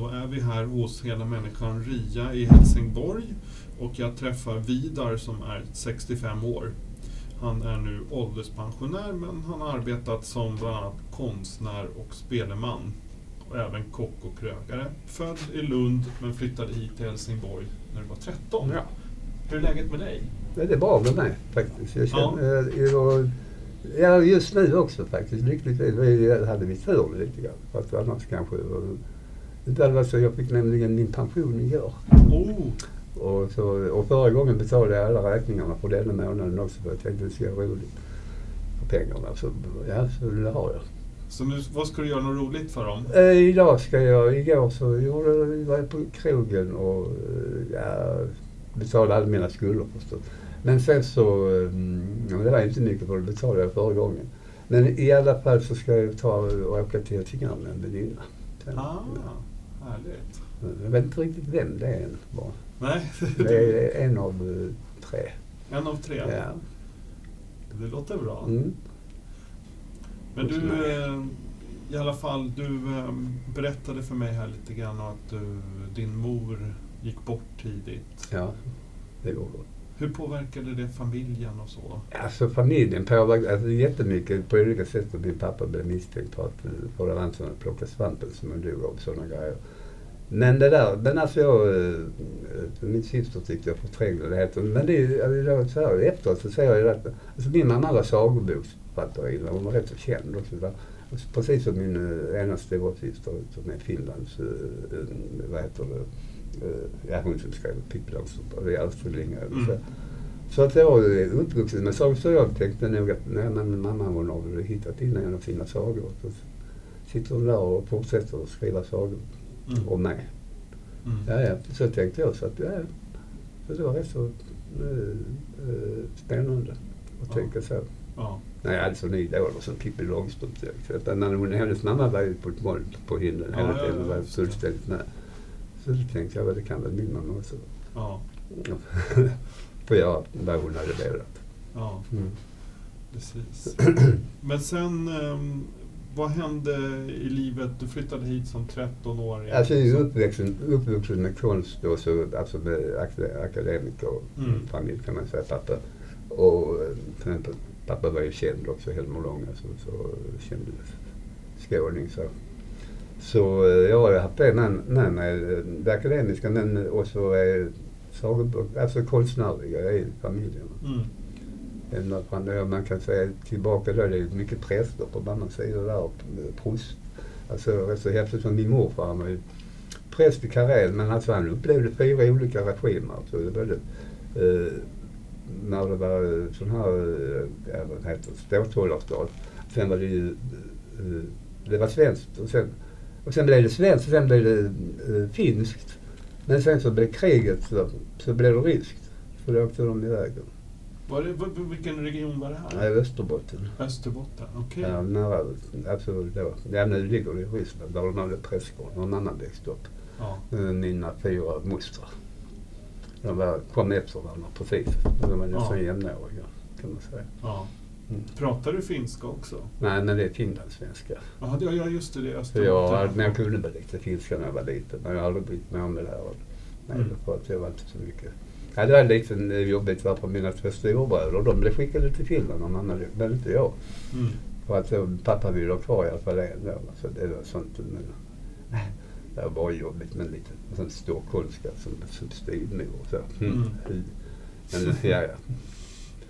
Då är vi här hos Hela Människan RIA i Helsingborg och jag träffar Vidar som är 65 år. Han är nu ålderspensionär men han har arbetat som bland annat konstnär och speleman och även kock och krögare. Född i Lund men flyttade hit till Helsingborg när du var 13. Ja. Hur är läget med dig? Det är bra med mig faktiskt. Jag Ja. känner, jag, ja, just nu också faktiskt. Lyckligtvis vi hade vi tur lite grann. För att annars kanske... Det så, jag fick nämligen min pension igår. Oh, Och, så, och förra gången betalade jag alla räkningarna för denna månaden också för jag tänkte det ska vara roligt. För pengarna. Så, ja, så det har jag. så nu, vad ska du göra något roligt för dem? Eh, idag ska jag, igår så gjorde, var jag på krogen och eh, ja, betalade alla mina skulder förstås. Men sen så, mm, det var inte mycket för det betalade jag förra gången. Men i alla fall så ska jag ta och åka till Helsingborg med en väninna. Ah, ja. Härligt. Jag vet inte riktigt vem det är än bara. Nej, Det är en av eh, tre. en av tre. Ja. Det låter bra. Mm. Men du, eh, i alla fall, du eh, berättade för mig här lite grann att du, din mor gick bort tidigt. ja, det går bra. Hur påverkade det familjen och så? Alltså familjen påverkade alltså, jättemycket på olika sätt. Min pappa blev misstänkt för att eh, för det var han som hade plockat svampen som han dog av sådana grejer. Men det där, men alltså jag, eh, min syster tyckte jag förträngde det helt. Men det är ju alltså, så här, efteråt så ser jag ju att, alltså min mamma var sagoboksförfattarinna. Hon var rätt så känd också. Och alltså, Precis som min eh, ena storasyster som är Finlands, eh, vad heter det, eh, ja hon som skrev Pippi Långstrump, det är Astrid Lindgren. Mm. Så, så att jag är uppvuxen med sagor. Så jag tänkte nog att nej, men mamma hon har väl hittat in en av sina sagor. Så sitter hon där och fortsätter att skriva sagor Mm. om mig. Mm. Ja, ja, så tänkte jag. Så, att, ja, så det var rätt så eh, spännande att Ja. tänka så. Ja. Nej, jag hade sån idoler som Pippi Långstrump. Men hennes mamma var ju på ett moln på himlen Ja, hela ja, tiden ja, och var fullständigt med. Så tänkte jag, "Ja, det kan väl min mamma också. Ja. Får göra vad hon hade velat. ja, Mm. precis. Men sen, ehm, vad hände i livet? Du flyttade hit som 13-åring. Alltså jag är Så- uppvuxen, uppvuxen med konst och så, alltså med ak- akademiker Mm. familj kan man säga, pappa. Och eh, pappa var ju känd också, Helmer Lång, alltså, så känd skåning. Så, så eh, jag har ju haft det med, med mig, eh, det akademiska men också eh, sagobok- alltså konstnärliga i familjen. Mm. Ända fram man kan säga tillbaka då, det är mycket präster på mammas sida där, och prost. Alltså rätt så häftigt som min morfar, han var ju präst i Karel men alltså han upplevde fyra olika regimer. Alltså det var det, eh, när det var sån här, eh, vad heter det, ståthållarstat. Sen var det ju, eh, det var svenskt och sen, och sen blev det svenskt och sen blev det eh, finskt. Men sen så blev kriget så, så blev det ryskt. Så då åkte de iväg. Var det, vilken region var det här? Nej, Österbotten. Österbotten, okej. Ja, nära, alltså då. Ja, nu ligger det i Ryssland där de hade prästgård. Någon annan växte upp. Ja. Eh, Mina fyra mostrar. De var, kom efter varandra precis. De var nästan Ja. jämnåriga kan man säga. ja. Mm. Pratar du finska också? Nej, men det är finlandssvenska. Ja, det- ja just det, det är Österbotten. jag, men jag kunde väl lite finska när jag var liten. Men jag har aldrig brytt mig om det där. Nej, Mm. jag var inte så mycket. Ja, det var lite eh, jobbigt för mina två storebröder. De blev skickade till Finland och mamma men inte jag. Mm. För att eh, pappa ville ha kvar i alla fall en då. Så det var sånt. Men, nej, det var bara jobbigt med lite sån stockholmska som, som styvmor och så. Mm. Mm. Men ja, ja.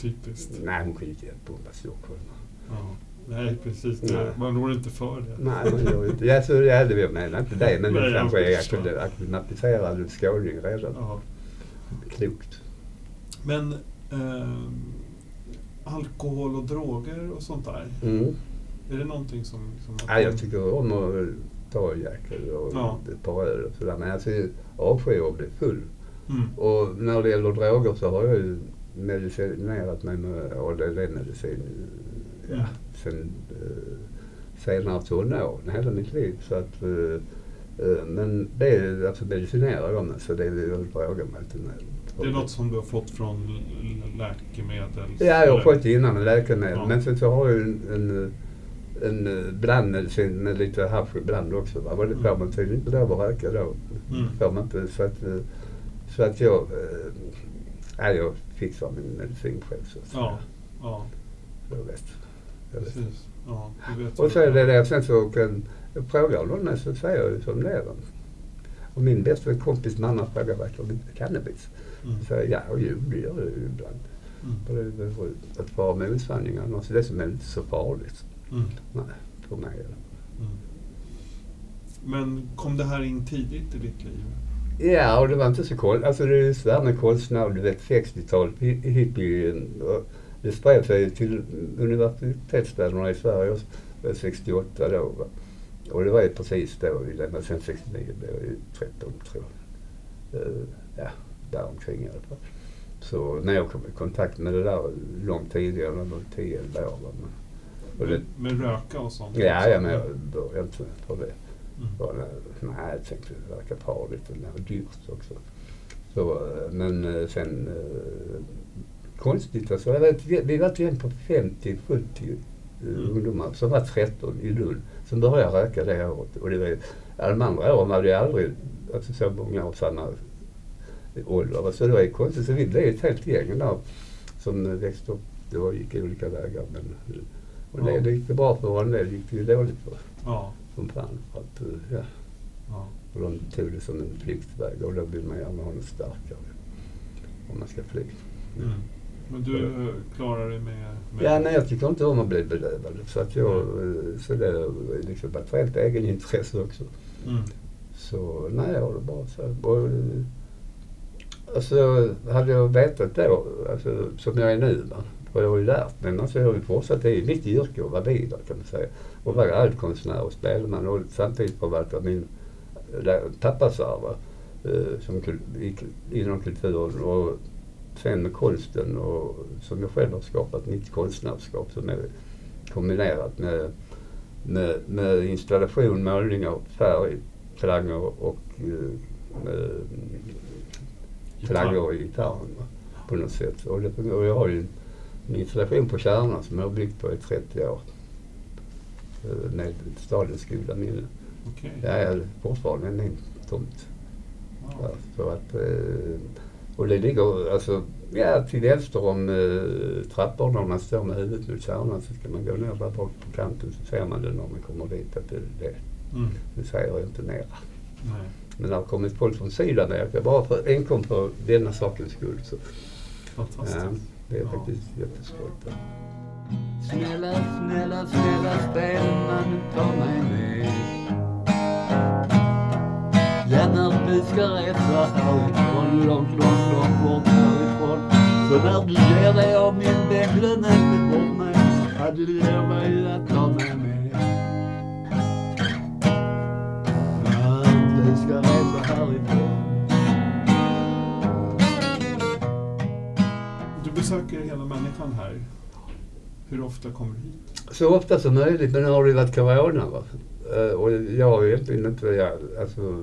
Typiskt. Nej, hon skiter i att bomba Stockholm. Ja. Nej, precis. Nej. Man rår inte för det. Nej, man gör inte. Ja, så, det jag menar inte det. Men Nej, det jag kanske är förstår. akkurat- acklimatiserad skåning redan. Ja. Klokt. Men ehm, alkohol och droger och sånt där. Mm. Är det någonting som... som Ja, jag tycker om att ta en jäkel och Ja. ett par öl och sådär. Men alltså, jag avskyr att bli full. Mm. Och när det gäller droger så har jag ju medicinerat mig med ADD-medicin ja, sen eh, senare tonåren, hela mitt liv. Så att, eh, eh, men det är alltså medicinerar jag med så det är jag drogar mig inte med. Det är något som du har fått från läkemedel? Ja, jag har fått det innan med läkemedel. Ja. Men sen så har jag en, en, en eh, blandmedicin med lite hasch ibland också. Va? Och det får Mm. man tydligen inte lov att röka då. Mm. får man inte. Så att, eh, så att jag, ja, jag fixar min medicin själv. Så att Ja, ja, Jag vet. Jag vet. precis. Ja, vet Och så är det det. Sen så kan jag frågar någon så säger jag som det är. Och min bästa kompis mamma frågar varför du inte cannabis? Mm. Så jag, ja, jo det gör jag ju ibland. Mm. Det är vara med osanningar. Alltså det som är inte så farligt. Mm. Nej, för mig. Mm. Men kom det här in tidigt i ditt liv? Ja, och det var inte så konstigt. Alltså det är med konstnär, du vet 60-talet, hi- hippie. Det spred sig till universitetsstäderna i Sverige också, Det var 68 då. Va? Och det var ju precis då, lämnade sen 69, blev jag ju 13 tror jag. Eh, Ja, där omkring i alla fall. Så när jag kom i kontakt med det där långt tidigare, det var 10-11 år. va. Men- Och det, Med, med röka och sånt? ja, ja, men jag började inte på det. Bara, nej, jag tänkte det verkar farligt och det var dyrt också. Så, eh, men eh, sen eh, konstigt alltså. Jag vet, vi var ett gäng på 50-70 eh, Mm. ungdomar som var 13 i Lund som började röka det året. Och det var, de andra åren var det aldrig alltså, så många av samma ålder. Så det var ju konstigt. Så vi blev ett helt gäng där som växte upp det var, gick olika vägar. Men, och det Ja. gick det bra för och en del gick det dåligt för. Ja, Som fan. För att, eh, ja. ja. Och de tog det som en flyktväg och då vill man gärna ha något starkare om man ska fly. Mm. Men du klarar dig med... med Ja, nej jag tycker inte om att bli bedövad. Så att jag, eh, så det är liksom ett rent egenintresse också. Mm. Så nej, jag har det bra så. Och, eh, alltså hade jag vetat då, alltså, som jag är nu, va, och jag har ju lärt mig, alltså jag har ju fortsatt, det är mitt yrke att vara vidare kan man säga. Och vara allkonstnär och spelman och samtidigt förvalta min pappas arv som inom kulturen och sen med konsten och som jag själv har skapat mitt konstnärskap som är kombinerat med, med, med installation, målningar, färg, klanger och eh, klanger i gitarren på något sätt. Och, det, och jag har ju en installation på Kärna som jag har byggt på i 30 år. eh, Med stadens goda minne. Okej. Det är fortfarande en min tomt. Ja. Ja, så att, eh, och det ligger alltså, ja, till vänster om eh, trapporna, om man står med huvudet mot kärnan så ska man gå ner där bak på kanten så ser man det när man kommer dit att det det. Mm. Det säger jag inte mera. Nej. Men det har kommit folk från Sydamerika bara för, enkom för denna sakens skull. Så, Fantastiskt. ja, det är faktiskt. Snälla, snälla, snälla spelman, ta mig med. Du ska resa härifrån, långt, långt, långt bort härifrån. Så när du ger dig av min glöm inte bort mig. Ja, du lovar ju att ta mig med. Du ska resa härifrån. Besöker hela människan här. Hur ofta kommer du hit? Så ofta som möjligt, men nu har det ju varit corona. Va? Eh, Och jag har egentligen inte jag, alltså,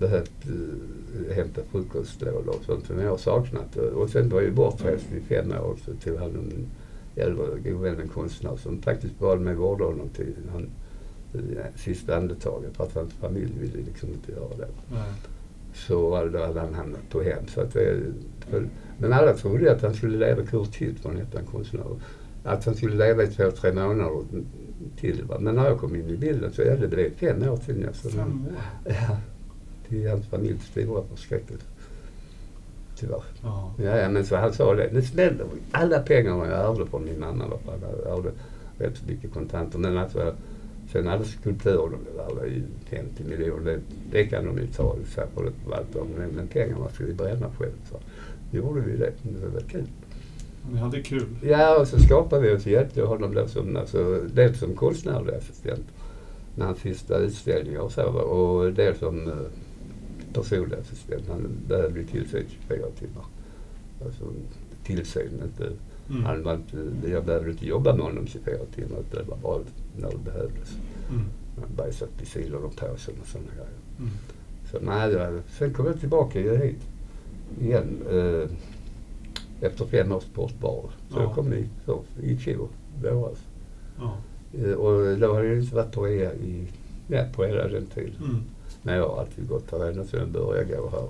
behövt uh, hämta frukostlådor och sånt som jag har saknat. Och- sen var jag ju bortrest i fem år så tog han en äldre god vän, en konstnär som faktiskt med och vårdade honom till han, ja, sista andetaget för att hans familj ville liksom inte göra det. Nej. Så hade hade han hamnat på hem. Så att för, men alla trodde att han skulle leva Kurt Hilton, hette han konstnär. Att han skulle leva i två, tre månader till. Va? Men när jag kom in i bilden så ja, det blev fem år till nästan. Fem år? Ja, till hans familjs stora förskräckelse. Tyvärr. Ja. Ja, men så han sa det. Det smällde. Alla pengarna jag ärvde från min mamma. va, Jag ärvde rätt så mycket kontanter. Men alltså, sen alla skulpturer, de var ju 50 miljoner. Det, det kan de ju ta det förvaltaren. Men, pengarna skulle vi bränna själv. Så gjorde vi det. Det var kul. Ni hade kul? Ja, och så skapade vi oss hjälpte honom då som, alltså, dels som konstnärlig assistent med hans sista utställningar och så. Och dels som eh, personlig assistent. Han behövde tillsyn 24 timmar. Alltså tillsyn, inte Mm. han var inte, jag behövde inte jobba med honom 24 timmar. Det var bara när det behövdes. Mm. Han bara satt vid sidan om påsen och sådana grejer. Mm. Så nej, jag, sen kom jag tillbaka hit igen eh, efter fem års bortovaro. Så Ja. jag kom hit så, i fjol, våras. Ja. Eh, och då hade jag inte varit på rea i, ja, på hela den tiden. Mm. Men jag har alltid gått här ända sedan jag började gå här.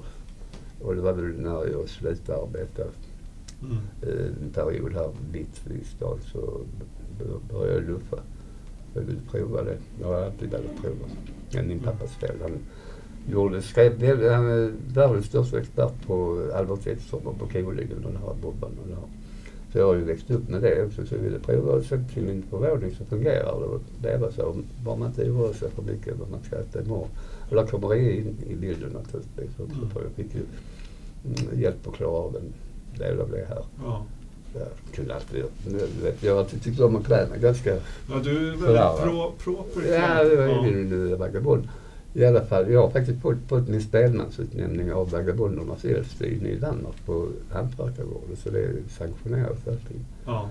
Och det var väl när jag slutade arbeta Mm. eh, en period här vitt vid stan så började jag luffa. Jag ville prova det. Jag har alltid velat prova. Men min pappas fel. Han gjorde, skrev, han är världens största expert på Albert Ekström och på Kolingen och den här Bobban och det här. Så jag har ju växt upp med det också så jag ville prova och sen till min förvåning så fungerar det. Och leva så. Bara man inte oroar sig för mycket vad man ska äta imorgon. Och där kommer det in i bilden naturligtvis också. Mm. För jag fick ju mm, hjälp att klara av en del av det här. Ja. Jag kunde alltid, jag har alltid tyckt om att klä mig ganska ja, du är väldigt Sådär, va? pro, proper. Ja, det var ja. ju min vagabond. I alla fall, jag har faktiskt fått, fått min spelmansutnämning av Vagabondernas Elfsyn i Danmark på Hantverkargården. Så det är sanktionerat verkligen. Ja.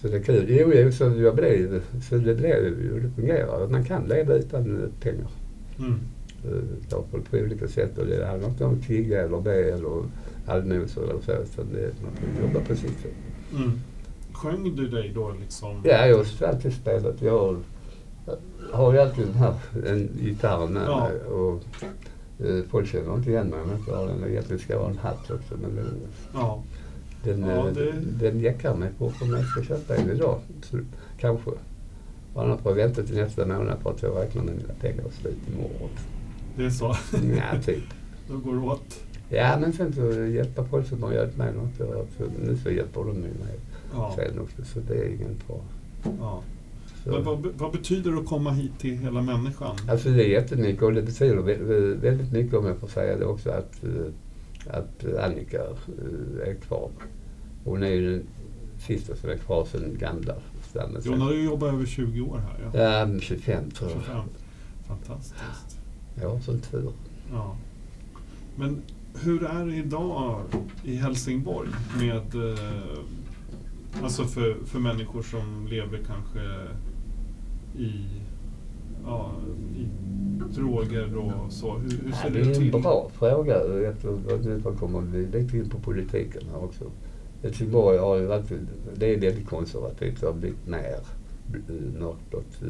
Så det är kul. Jo, jo, så jag blev, så det blev ju, det fungerar. Man kan leva utan eh, pengar. Mm. Ta på, olika sätt. Och det handlar inte om att tigga eller be eller allmosor eller så. Utan det, man får jobba på sitt sätt. Mm. Sjöng du dig då liksom? Ja, jag har alltid spelat. Jag har, har ju alltid här en gitarren med Ja. mig. Och, eh, folk känner inte igen mig om jag inte har den. Egentligen ska jag ha en hatt också. Men den, Ja. den, Ja, eh, det- den jäckar mig på om jag ska köpa en idag. Så, kanske. Och annars får jag vänta till nästa månad för att jag räknar med mina pengar slut imorgon. Det är så? Ja, typ. Då går åt? Ja, men sen så hjälpa folk som har hjälpt mig något. Och så, nu så hjälper de mig Ja. sen också. Så det är ingen fara. ja. Vad, vad betyder det att komma hit till hela människan? Alltså det är jättemycket och det betyder vä- väldigt mycket om jag får säga det också att, eh, att Annika eh, är kvar. Hon är ju den sista som är kvar sedan gamla stammen. Hon har ju jobbat över 20 år här. Ja. Ja, 25 tror jag. 25. Fantastiskt. Ja, sån tur. Ja. Men hur är det idag i Helsingborg med eh, alltså för, för människor som lever kanske i, ja, i droger och så? Hur, hur ser det det, är till? en bra fråga. Efter, nu kommer vi lite in på politiken här också. Helsingborg har ju alltid, det är väldigt konservativt. Det har blivit mer eh, mörkblått.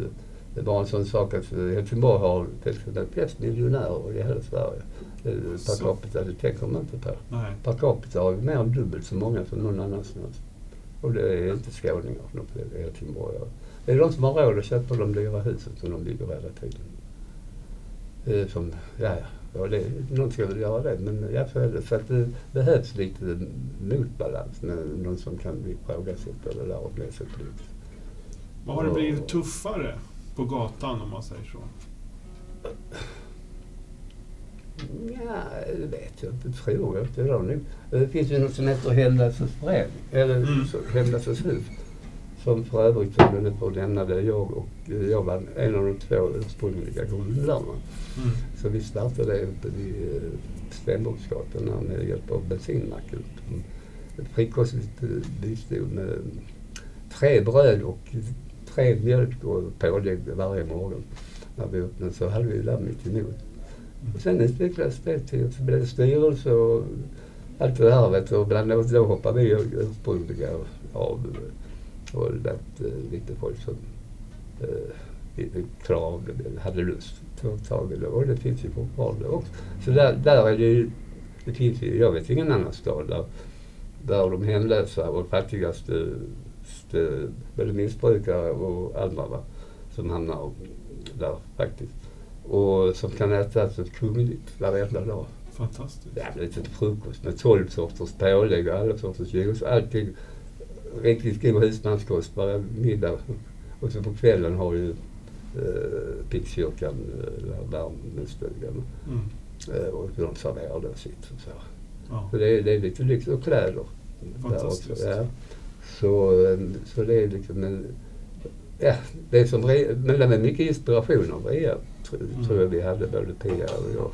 Det är bara en sån sak att eh, Helsingborg har till exempel flest miljonärer i hela Sverige. Per capita, det tänker man inte på. Nej. Per capita har vi mer än dubbelt så många som någon annanstans. Och det är inte skåningar, det är helsingborgare. Det är de som har råd att köpa de dyra husen som de bygger hela tiden. Eh, som, ja, ja det, någon ska väl göra det, men ja, är det. Så att det behövs lite motbalans med någon som kan ifrågasätta det där och bli så. Vad har det blivit tuffare på gatan om man säger så? Ja, det vet jag inte. Tror jag inte. Det, det finns ju något som heter förening, eller Mm. Hemlösas hus. Som för övrigt, som du nu får nämna det, jag och eh, jag var en av de två ursprungliga grundarna. Mm. Så vi startade det uppe vid eh, Stenbocksgatan där med hjälp av bensinmacken. Frikostigt eh, bistod med tre bröd och tre mjölk och pålägg varje morgon. När vi öppnade så hade vi där mitt emot. Och sen utvecklades det till, så blev styrelse och allt det där vet du. Och bland annat då hoppade vi ursprungliga av och lät eh, lite folk som eh, klarade av det, hade lust ta tag i det. Och det finns ju fortfarande också. Så där, där är det ju, det finns ju, jag vet ingen annan stad där, där de hemlösa och fattigaste, st- både missbrukare och andra va, som hamnar där faktiskt. Och som kan äta så kungligt varenda dag. Fantastiskt. Ja, det är lite frukost med 12 sorters pålägg och alla sorters juice. Allting riktigt god husmanskost varje middag. Och så på kvällen har ju eh, Pigskyrkan, eh, värmestugan. Mm. Eh, och de serverar då sitt och så. Ja. Så det är, det är lite lyx och kläder. där Fantastiskt. också, Ja. Så, eh, så det är liksom en, Ja, det är som, men det är mycket inspiration av Rea, Mm. tror jag vi hade, både Pia och jag.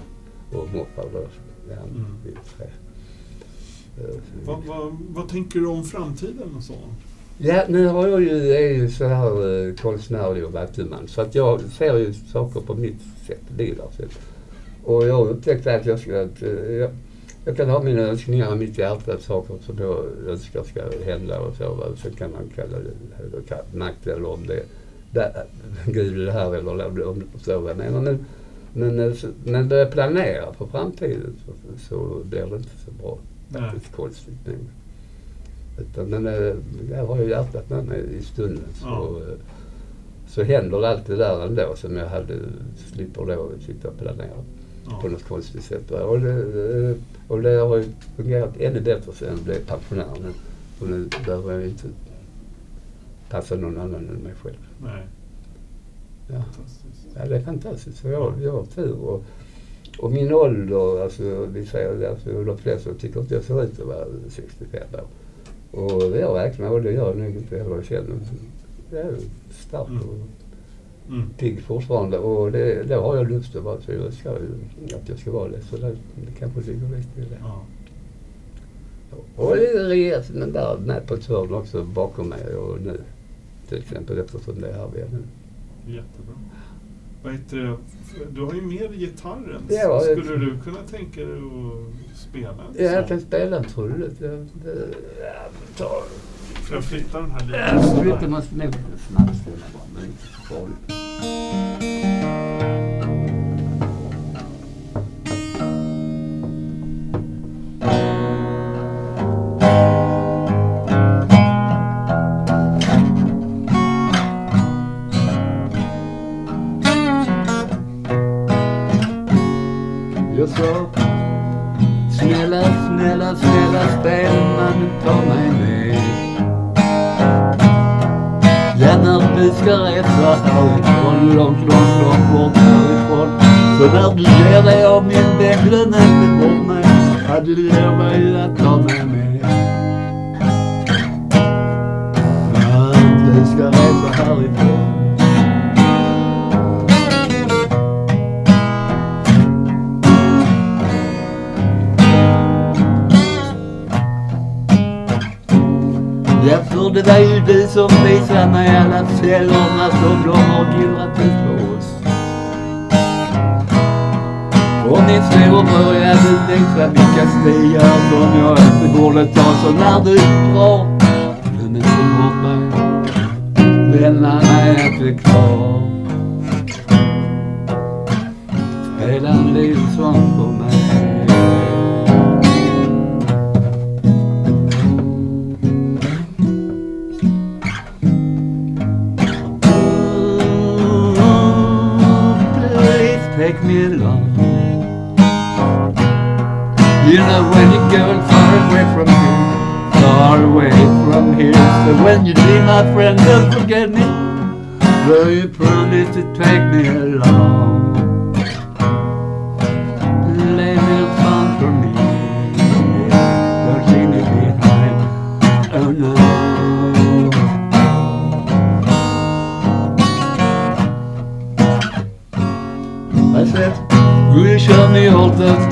och moppar då. Ja, Mm. vi tre. Eh, Vad, vad, vad tänker du om framtiden och så? Ja, nu har jag ju, är ju så här eh, konstnärlig och vattuman så att jag ser ju saker på mitt sätt, Lidars sätt. Och jag har upptäckt att jag ska, att, eh, jag, kan ha mina önskningar i mitt hjärta, saker som jag önskar ska hända och så. va. Så kan man kalla det högre makt eller om det är Gud är det här eller om du förstår vad jag menar. Men, men, eh, men när jag planerar för framtiden så, så blir det inte så bra. Nej. Faktiskt konstigt nog. Utan, men eh, jag har ju hjärtat med mig i stunden. Så, Ja. eh, så händer allt det där ändå som jag hade, slipper då sitta och planera på något konstigt sätt. Och det, eh, och det har ju fungerat ännu bättre sen jag blev pensionär nu. Och nu behöver jag inte passa någon annan än mig själv. Nej, Ja. Ja, det är fantastiskt. Jag, jag har tur. Och, och min ålder, alltså, vi säger det, alltså, de flesta tycker inte jag ser ut att vara 65 år. Och jag räknar och det gör jag nog inte heller. Jag känner jag är stark Mm. och Mm. pigg fortfarande. Och det, det har jag lust att vara. Så jag ju att jag ska vara det. Så det, det kanske ligger lite i det. Ja. Och regeringen där med på ett hörn också bakom mig och nu. Till exempel eftersom det är här vi är nu. Jättebra. Vad heter det? Du har ju dig gitarren. Ja, Skulle du kunna tänka dig att spela en Ja, jag kan spela en trudelutt. Får jag flytta den här lite? Ja, flytta nog snabbställa bara, men inte så farligt. Jag du ska resa härifrån, långt, långt, långt bort härifrån. Så när du ger dig av min bänk, glöm inte bort mig Hade du ger mig att ta med. Mig Att vi du ska resa härifrån. Därför det var ju du som visade mig alla fällorna som de har gillrat ut på oss. Och min storebror, ja du visade vilka stigar som jag inte borde ta. Så när du drar, glöm inte bort mig. Lämna mig inte kvar. Spela en liten sång för mig. Take me along. You know when you're going far away from here, far away from here. So when you leave, my friend, don't forget me. Though you promise to take me along.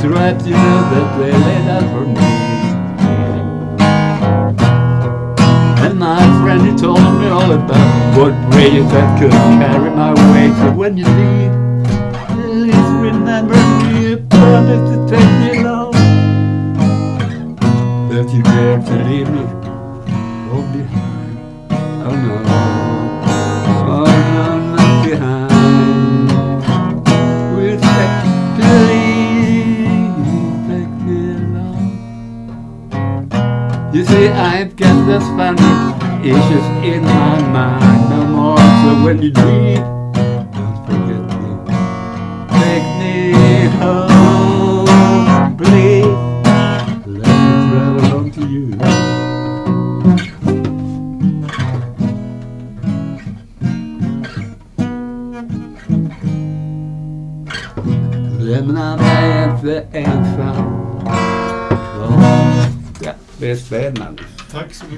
Stripes you know that they laid out for me? And my friend he told me all about what bridges that could carry my weight. So when you leave, please remember me. You promised to take me along. That you dare to leave me This funny issues in my mind no more. So when you leave,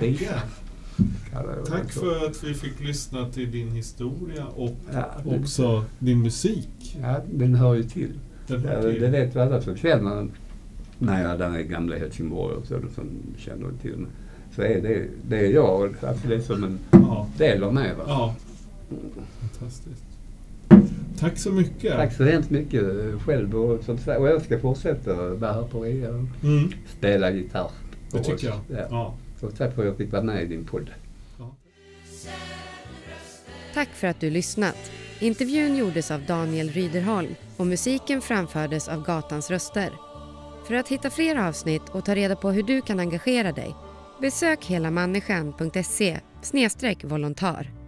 mycket. jag det. Tack för att vi fick lyssna till din historia och Ja, det- också din musik. Ja, den hör ju till. Det definitivt. vet ju alla som känner mig där i gamla Helsingborg och så, som känner till mig. Så är det, det är jag, alltså det är som en Ja. del av mig. Va? ja. Fantastiskt. Tack så mycket. Tack så hemskt mycket själv och, som sagt, och jag ska fortsätta vara här på RIA och Mm, spela gitarr. det tycker oss. jag. Ja. Ja. Så tack för att jag fick vara med i din podd. Tack för att du lyssnat. Intervjun gjordes av Daniel Ryderholm och musiken framfördes av Gatans röster. För att hitta fler avsnitt och ta reda på hur du kan engagera dig besök helamänniskan.se volontär.